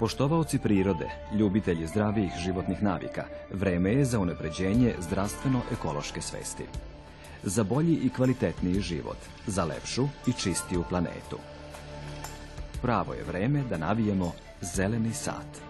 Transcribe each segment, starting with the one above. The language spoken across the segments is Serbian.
Poštovaoci prirode, ljubitelji zdravijih životnih navika, vreme je za unapređenje zdravstveno-ekološke svesti. Za bolji i kvalitetniji život, za lepšu i čistiju planetu. Pravo je vreme da navijemo zeleni sat.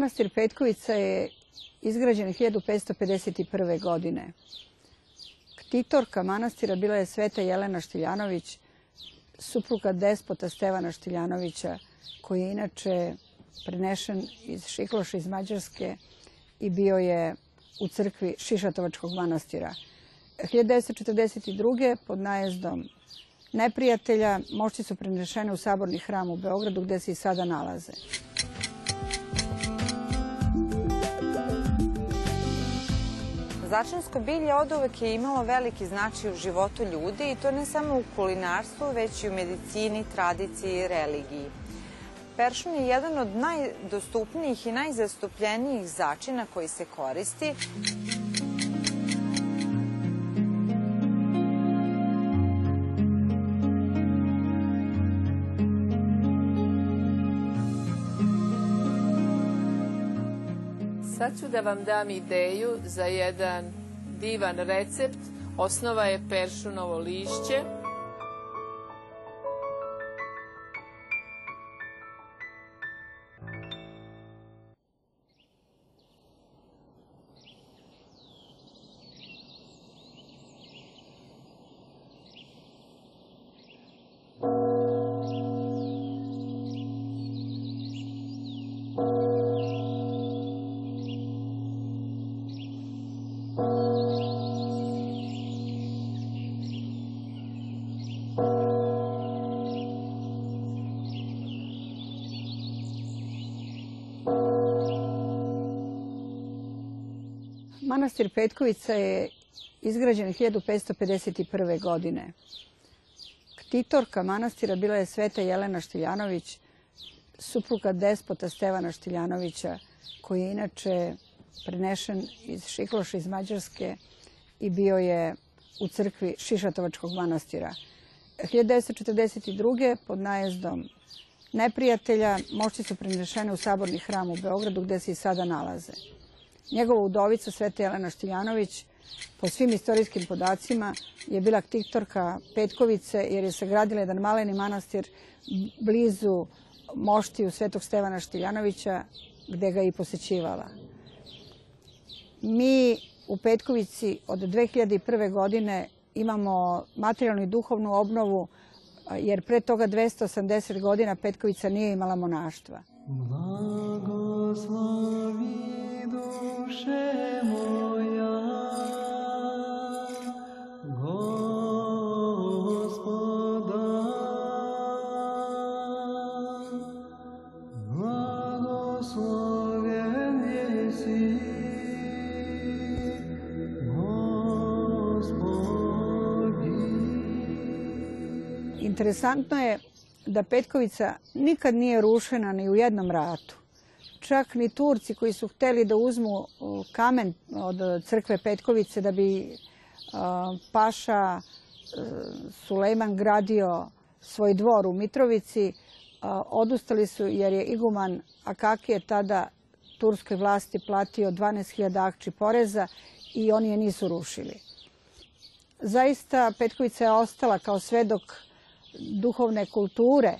Manastir Petkovica je izgrađen 1551. godine. Ktitorka manastira bila je Sveta Jelena Štiljanović, supruga despota Stevana Štiljanovića, koji je inače prenešen iz Šikloša iz Mađarske i bio je u crkvi Šišatovačkog manastira. 1942. pod najezdom neprijatelja mošti su prenešene u saborni hram u Beogradu gde se i sada nalaze. Začinsko bilje od uvek je imalo veliki značaj u životu ljudi i to ne samo u kulinarstvu, već i u medicini, tradiciji i religiji. Peršun je jedan od najdostupnijih i najzastupljenijih začina koji se koristi. Sad ću da vam dam ideju za jedan divan recept. Osnova je peršunovo lišće. Manastir Petkovica je izgrađen 1551. godine. Ktitorka manastira bila je Sveta Jelena Štiljanović, supruga despota Stevana Štiljanovića, koji je inače prenešen iz Šikloša iz Mađarske i bio je u crkvi Šišatovačkog manastira. 1942. pod najezdom neprijatelja mošti su prenešene u saborni hram u Beogradu gde se i sada nalaze. Njegova udovica Sveta Jelena Štiljanović, po svim istorijskim podacima, je bila ktiktorka Petkovice jer je sagradila jedan maleni manastir blizu moštiju Svetog Stevana Štiljanovića gde ga i posećivala. Mi u Petkovici od 2001. godine imamo materijalnu i duhovnu obnovu jer pre toga 280 godina Petkovica nije imala monaštva. Blagoslovi Gospodi. Interesantno je da Petkovica nikad nije rušena ni u jednom ratu. Čak ni Turci koji su hteli da uzmu kamen od crkve Petkovice da bi paša Sulejman gradio svoj dvor u Mitrovici, odustali su jer je iguman Akakije tada turskoj vlasti platio 12.000 akči poreza i oni je nisu rušili. Zaista Petkovica je ostala kao svedok duhovne kulture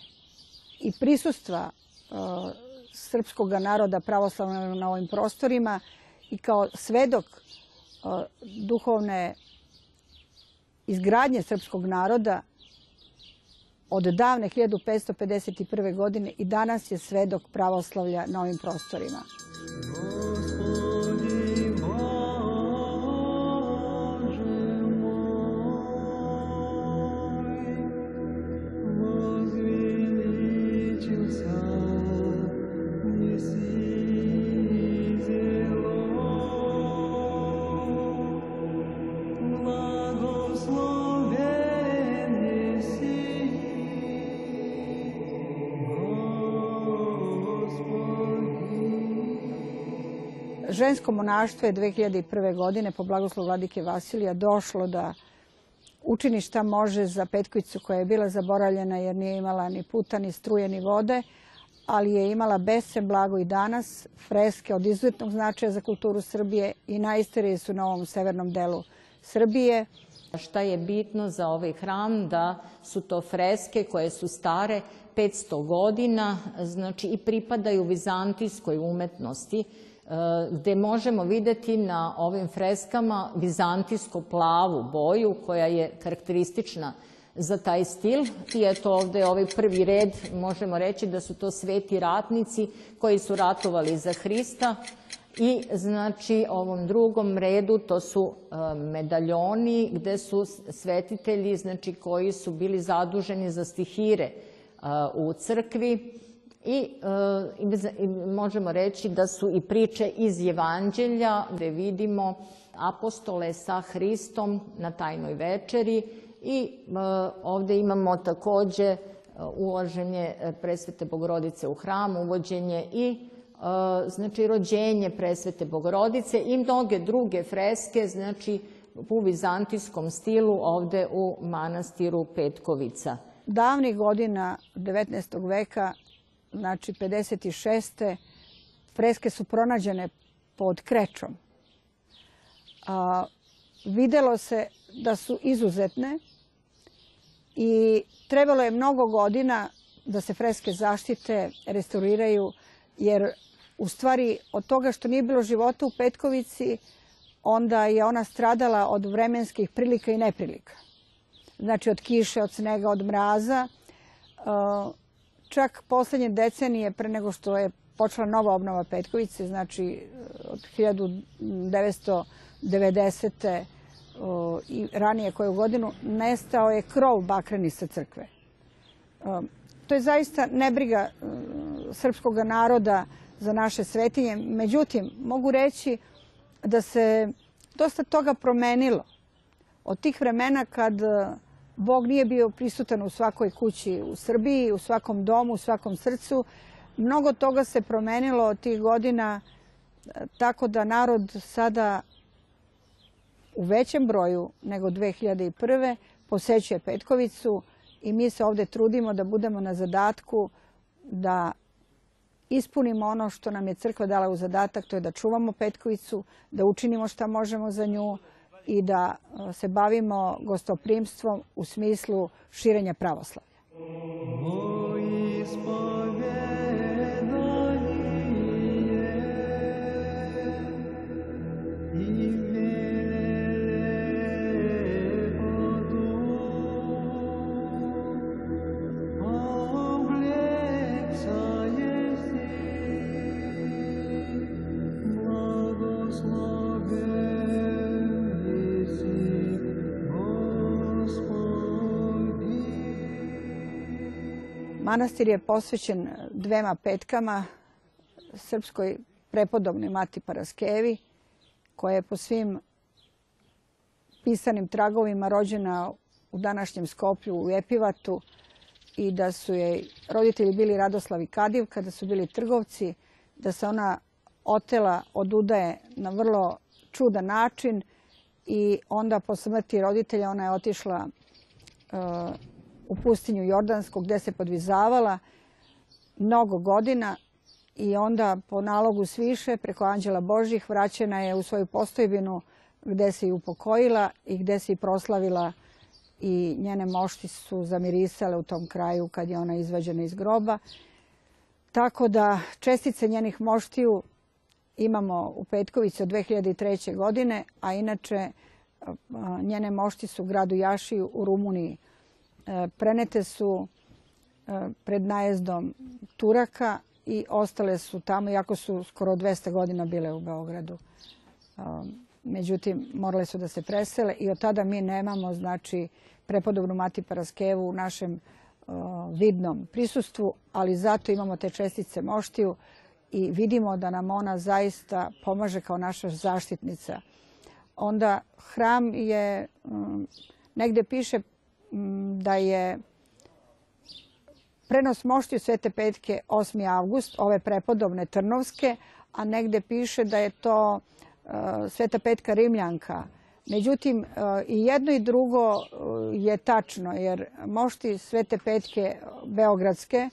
i prisustva uh, srpskog naroda pravoslavnog na ovim prostorima i kao svedok uh, duhovne izgradnje srpskog naroda od davne 1551. godine i danas je svedok pravoslavlja na ovim prostorima. Žensko monaštvo je 2001. godine po blagoslovu vladike Vasilija došlo da učini šta može za Petkovicu koja je bila zaboravljena jer nije imala ni puta, ni struje, ni vode, ali je imala besen blago i danas, freske od izuzetnog značaja za kulturu Srbije i najstarije su na ovom severnom delu Srbije. Šta je bitno za ovaj hram da su to freske koje su stare 500 godina, znači i pripadaju vizantijskoj umetnosti, gde možemo videti na ovim freskama vizantijsko plavu boju koja je karakteristična za taj stil. I eto ovde ovaj prvi red, možemo reći da su to sveti ratnici koji su ratovali za Hrista, I znači ovom drugom redu to su e, medaljoni gde su svetitelji znači koji su bili zaduženi za stihire e, u crkvi i, e, i možemo reći da su i priče iz Evanđelja gde vidimo apostole sa Hristom na tajnoj večeri i ovde imamo takođe uloženje presvete Bogorodice u hram, uvođenje i znači rođenje presvete Bogorodice i mnoge druge freske, znači u vizantijskom stilu ovde u manastiru Petkovica. Davnih godina 19. veka, znači 56. freske su pronađene pod krečom. A, videlo se da su izuzetne i trebalo je mnogo godina da se freske zaštite, restauriraju, jer u stvari od toga što nije bilo života u Petkovici, onda je ona stradala od vremenskih prilika i neprilika. Znači od kiše, od snega, od mraza. E, čak poslednje decenije, pre nego što je počela nova obnova Petkovice, znači e, od 1990. i ranije koju godinu, nestao je krov bakreni sa crkve. E, to je zaista nebriga srpskog naroda za naše svetinje. Međutim, mogu reći da se dosta toga promenilo. Od tih vremena kad e, Bog nije bio prisutan u svakoj kući u Srbiji, u svakom domu, u svakom srcu, mnogo toga se promenilo od tih godina e, tako da narod sada u većem broju nego 2001. posećuje Petkovicu i mi se ovde trudimo da budemo na zadatku da ispunimo ono što nam je crkva dala u zadatak, to je da čuvamo Petkovicu, da učinimo šta možemo za nju i da e, se bavimo gostoprimstvom u smislu širenja pravoslavlja. Manastir je posvećen dvema petkama srpskoj prepodobnoj Mati Paraskevi, koja je po svim pisanim tragovima rođena u današnjem Skoplju u Epivatu i da su jej roditelji bili Radoslav i Kadiv kada su bili trgovci, da se ona otela od udaje na vrlo čudan način i onda po smrti roditelja ona je otišla uh, u pustinju Jordansku gde se podvizavala mnogo godina i onda po nalogu sviše preko Anđela Božih vraćena je u svoju postojbinu gde se i upokojila i gde se i proslavila i njene mošti su zamirisale u tom kraju kad je ona izvađena iz groba. Tako da čestice njenih moštiju imamo u Petkovici od 2003. godine, a inače njene mošti su u gradu Jašiju u Rumuniji prenete su e, pred najezdom Turaka i ostale su tamo, iako su skoro 200 godina bile u Beogradu. E, međutim, morale su da se presele i od tada mi nemamo, znači, prepodobnu Mati Paraskevu u našem vidnom prisustvu, ali zato imamo te čestice moštiju i vidimo da nam ona zaista pomaže kao naša zaštitnica. Onda hram je, negde piše da je prenos moštiju Svete Petke 8. avgust, ove prepodobne Trnovske, a negde piše da je to e, Sveta Petka Rimljanka. Međutim, e, i jedno i drugo e, je tačno, jer mošti Svete Petke Beogradske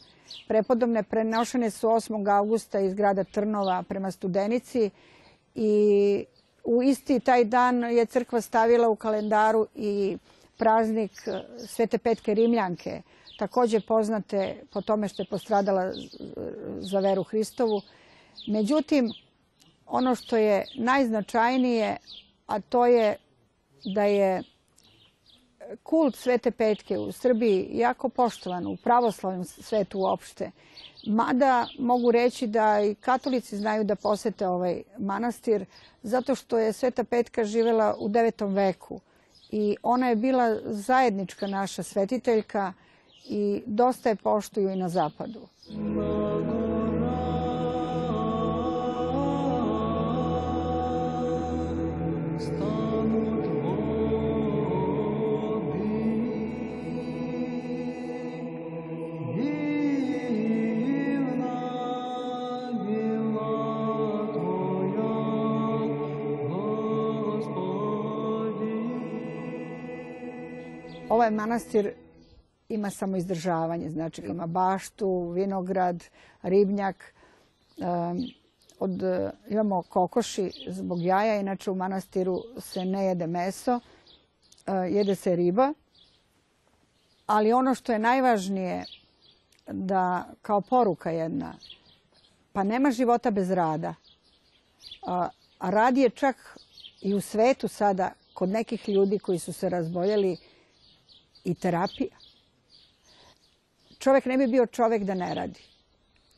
prepodobne prenošene su 8. augusta iz grada Trnova prema Studenici i u isti taj dan je crkva stavila u kalendaru i praznik Svete Petke Rimljanke, takođe poznate po tome što je postradala za veru Hristovu. Međutim, ono što je najznačajnije, a to je da je kult Svete Petke u Srbiji jako poštovan, u pravoslavnom svetu uopšte. Mada mogu reći da i katolici znaju da posete ovaj manastir, zato što je Sveta Petka živela u 9. veku i ona je bila zajednička naša svetiteljka i dosta je poštuju i na zapadu. Ovaj manastir ima samo izdržavanje, znači ima baštu, vinograd, ribnjak, od, imamo kokoši zbog jaja, inače u manastiru se ne jede meso, uh, jede se riba, ali ono što je najvažnije da kao poruka jedna, pa nema života bez rada. A, a rad je čak i u svetu sada kod nekih ljudi koji su se razboljeli i terapija. Čovek ne bi bio čovek da ne radi.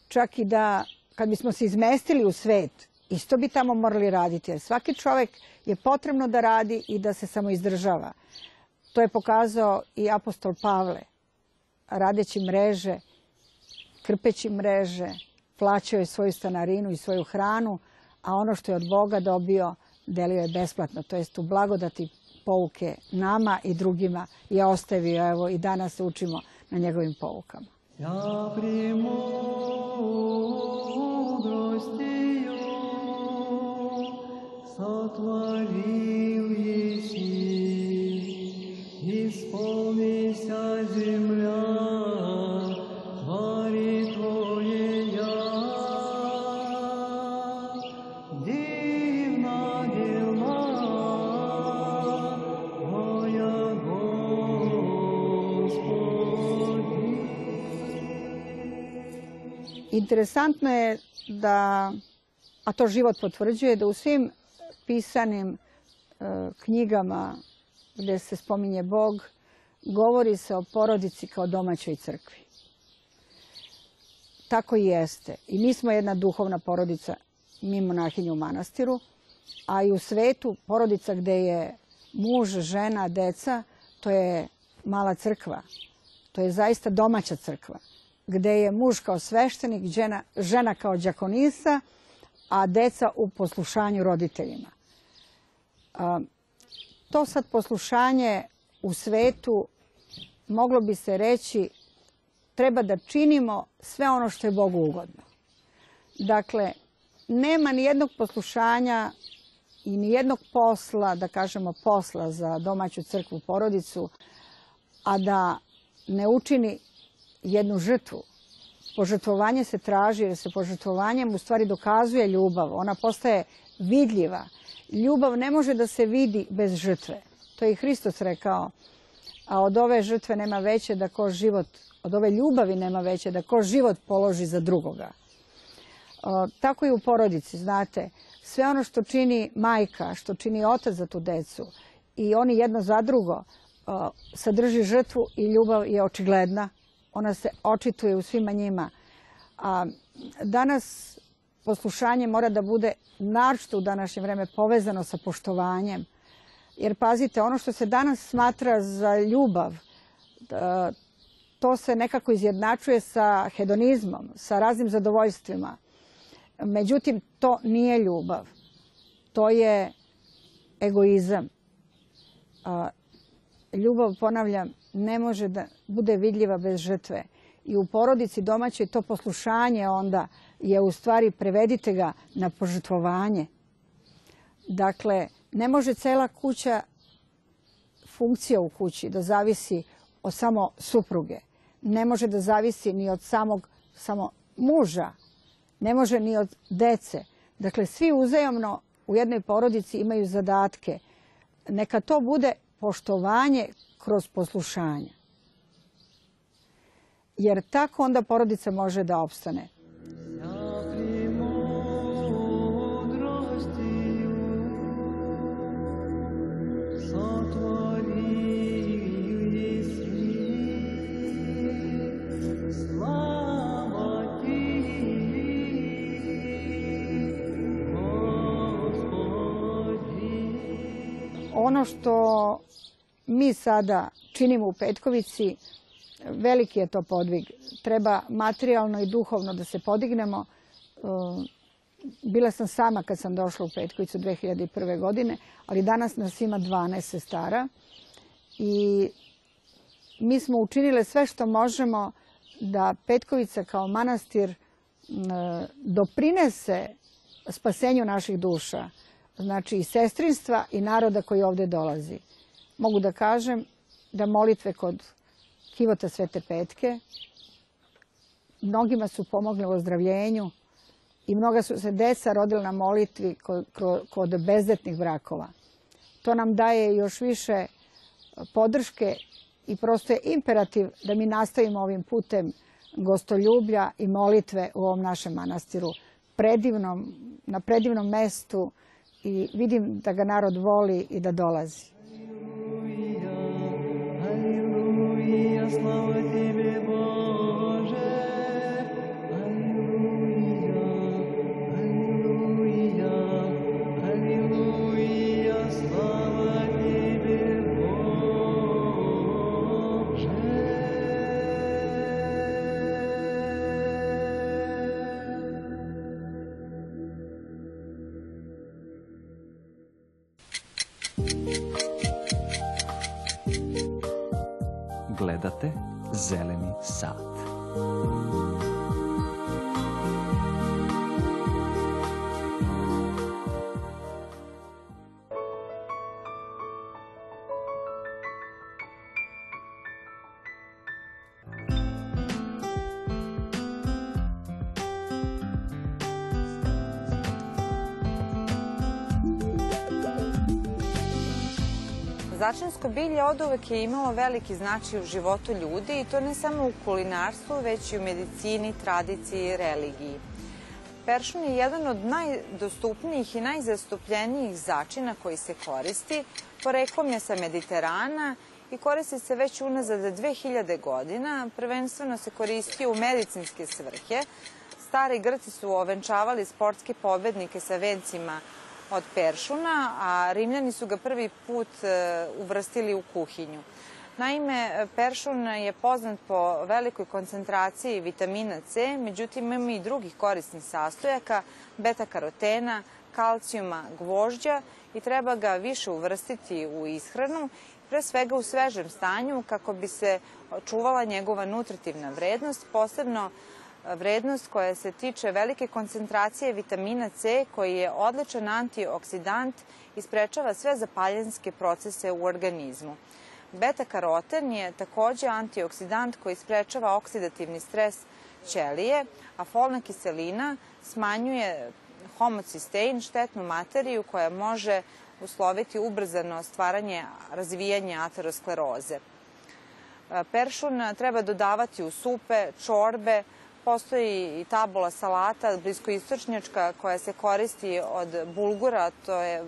Čak i da kad bismo se izmestili u svet, isto bi tamo morali raditi, jer svaki čovek je potrebno da radi i da se samo izdržava. To je pokazao i apostol Pavle, radeći mreže, krpeći mreže, plaćao je svoju stanarinu i svoju hranu, a ono što je od Boga dobio, delio je besplatno, to jest u blagodati pouke nama i drugima je ostavio, evo i danas učimo na njegovim poukama. Ja премудростью сотворил еси, Interesantno je da, a to život potvrđuje, da u svim pisanim e, knjigama gde se spominje Bog, govori se o porodici kao domaćoj crkvi. Tako i jeste. I mi smo jedna duhovna porodica, mi monahinje u manastiru, a i u svetu porodica gde je muž, žena, deca, to je mala crkva. To je zaista domaća crkva, gde je muž kao sveštenik, žena, žena kao đakonisa, a deca u poslušanju roditeljima. To sad poslušanje u svetu, moglo bi se reći, treba da činimo sve ono što je Bogu ugodno. Dakle, nema ni jednog poslušanja i ni jednog posla, da kažemo posla za domaću crkvu porodicu, a da ne učini jednu žrtvu. Požrtvovanje se traži jer se požrtvovanjem u stvari dokazuje ljubav. Ona postaje vidljiva. Ljubav ne može da se vidi bez žrtve. To je i Hristos rekao. A od ove žrtve nema veće da ko život, od ove ljubavi nema veće da ko život položi za drugoga. O, tako i u porodici, znate, sve ono što čini majka, što čini otac za tu decu i oni jedno za drugo o, sadrži žrtvu i ljubav je očigledna. Ona se očituje u svima njima. A danas poslušanje mora da bude naročito u današnje vreme povezano sa poštovanjem. Jer pazite, ono što se danas smatra za ljubav, to se nekako izjednačuje sa hedonizmom, sa raznim zadovoljstvima. Međutim, to nije ljubav. To je egoizam. Ljubav, ponavljam, ne može da bude vidljiva bez žrtve. i u porodici domaćoj to poslušanje onda je u stvari prevedite ga na požrtvovanje. Dakle, ne može cela kuća, funkcija u kući da zavisi od samo supruge. Ne može da zavisi ni od samog samo muža. Ne može ni od dece. Dakle, svi uzajamno u jednoj porodici imaju zadatke. Neka to bude poštovanje kroz poslušanje. Jer tako onda porodica može da opstane. Ono što mi sada činimo u Petkovici, veliki je to podvig. Treba materijalno i duhovno da se podignemo. Bila sam sama kad sam došla u Petkovicu 2001. godine, ali danas nas ima 12 sestara i mi smo učinile sve što možemo da Petkovica kao manastir doprinese spasenju naših duša, znači i sestrinstva i naroda koji ovde dolazi. Mogu da kažem da molitve kod kivota Svete Petke mnogima su pomogle u ozdravljenju i mnoga su se deca rodila na molitvi kod, kod bezdetnih brakova. To nam daje još više podrške i prosto je imperativ da mi nastavimo ovim putem gostoljublja i molitve u ovom našem manastiru. Predivnom, na predivnom mestu i vidim da ga narod voli i da dolazi. as as Začinsko bilje od uvek je imalo veliki značaj u životu ljudi i to ne samo u kulinarstvu, već i u medicini, tradiciji i religiji. Peršun je jedan od najdostupnijih i najzastupljenijih začina koji se koristi. Poreklom je sa Mediterana i koristi se već unazad 2000 godina. Prvenstveno se koristio u medicinske svrhe. Stari Grci su ovenčavali sportske pobednike sa vencima od peršuna, a Rimljani su ga prvi put e, uvrstili u kuhinju. Naime, peršun je poznat po velikoj koncentraciji vitamina C, međutim ima i drugih korisnih sastojaka, beta-karotena, kalcijuma, gvožđa i treba ga više uvrstiti u ishranu, pre svega u svežem stanju kako bi se čuvala njegova nutritivna vrednost, posebno vrednost koja se tiče velike koncentracije vitamina C koji je odličan antioksidant i sprečava sve zapaljenske procese u organizmu. Beta-karoten je takođe antioksidant koji sprečava oksidativni stres ćelije, a folna kiselina smanjuje homocistein, štetnu materiju koja može usloviti ubrzano stvaranje, razvijanje ateroskleroze. Peršun treba dodavati u supe, čorbe, postoji i tabula salata bliskoistočnjačka koja se koristi od bulgura, to je e,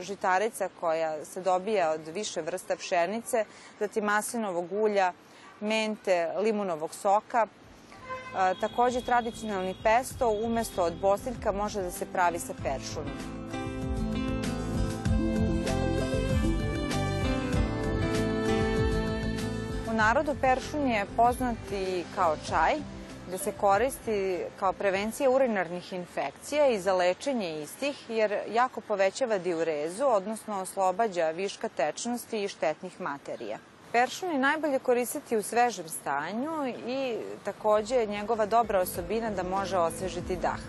žitarica koja se dobija od više vrsta pšenice, zatim maslinovog ulja, mente, limunovog soka. E, takođe, tradicionalni pesto umesto od bosiljka može da se pravi sa peršunom. U narodu peršun je poznat i kao čaj, da se koristi kao prevencija urinarnih infekcija i za lečenje istih, jer jako povećava diurezu, odnosno oslobađa viška tečnosti i štetnih materija. Peršun je najbolje koristiti u svežem stanju i takođe je njegova dobra osobina da može osvežiti dah.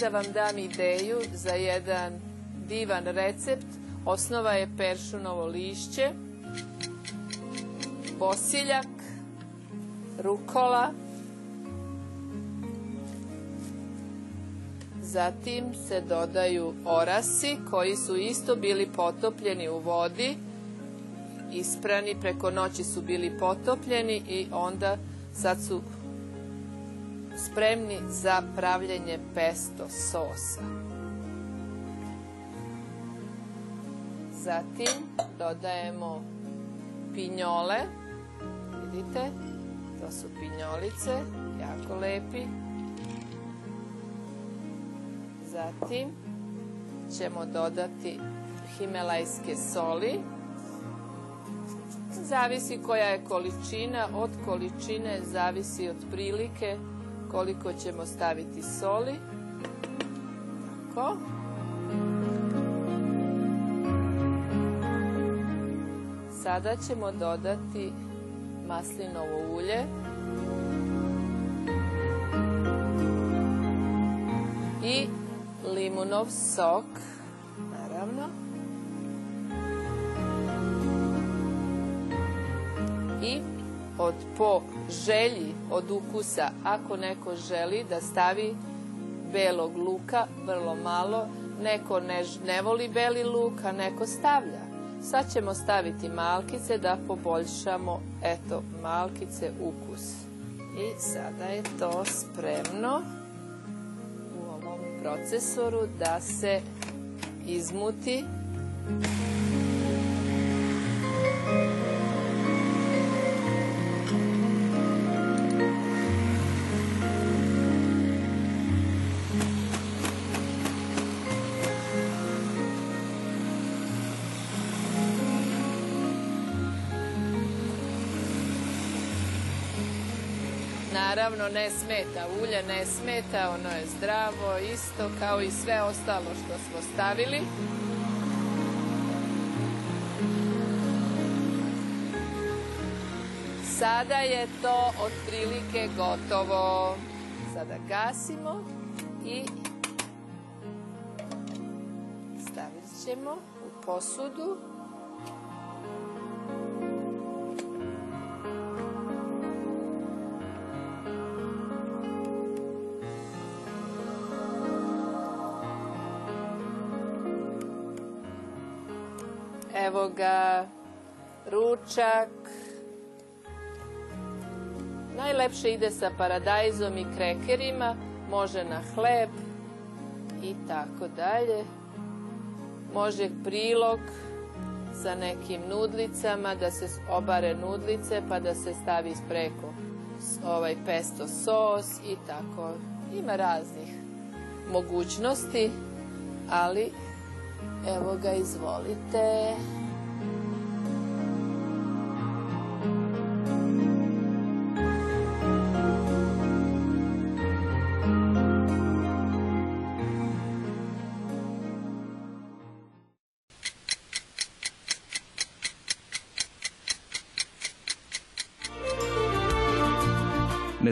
Da vam dam ideju za jedan divan recept. Osnova je peršunovo lišće, bosiljak, rukola, Zatim se dodaju orasi koji su isto bili potopljeni u vodi, isprani, preko noći su bili potopljeni i onda sad su spremni za pravljenje pesto sosa. Zatim dodajemo pinjole. Vidite, to su pinjolice, jako lepi. Zatim ćemo dodati himelajske soli. Zavisi koja je količina, od količine zavisi od prilike koliko ćemo staviti soli. Tako. Sada ćemo dodati maslinovo ulje. I limunov sok, naravno. I od po želji od ukusa, ako neko želi da stavi belog luka, vrlo malo, neko ne, ne voli beli luk, a neko stavlja. Sad ćemo staviti malkice da poboljšamo, eto, malkice ukus. I sada je to spremno u ovom procesoru da se izmuti. Naravno, ne smeta ulje, ne smeta, ono je zdravo, isto kao i sve ostalo što smo stavili. Sada je to otprilike gotovo. Sada gasimo i stavit ćemo u posudu. Ga, ručak. Najlepše ide sa paradajzom i krekerima, može na hleb i tako dalje. Može prilog sa nekim nudlicama, da se obare nudlice pa da se stavi spreko ovaj pesto sos i tako. Ima raznih mogućnosti, ali Evo ga, izvolite.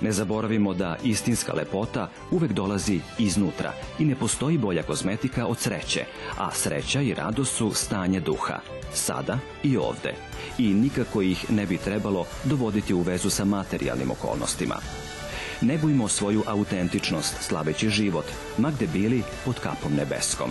Ne zaboravimo da istinska lepota uvek dolazi iznutra i ne postoji bolja kozmetika od sreće, a sreća i radost su stanje duha, sada i ovde. I nikako ih ne bi trebalo dovoditi u vezu sa materijalnim okolnostima. Ne bujmo svoju autentičnost slaveći život, ma gde bili pod kapom nebeskom.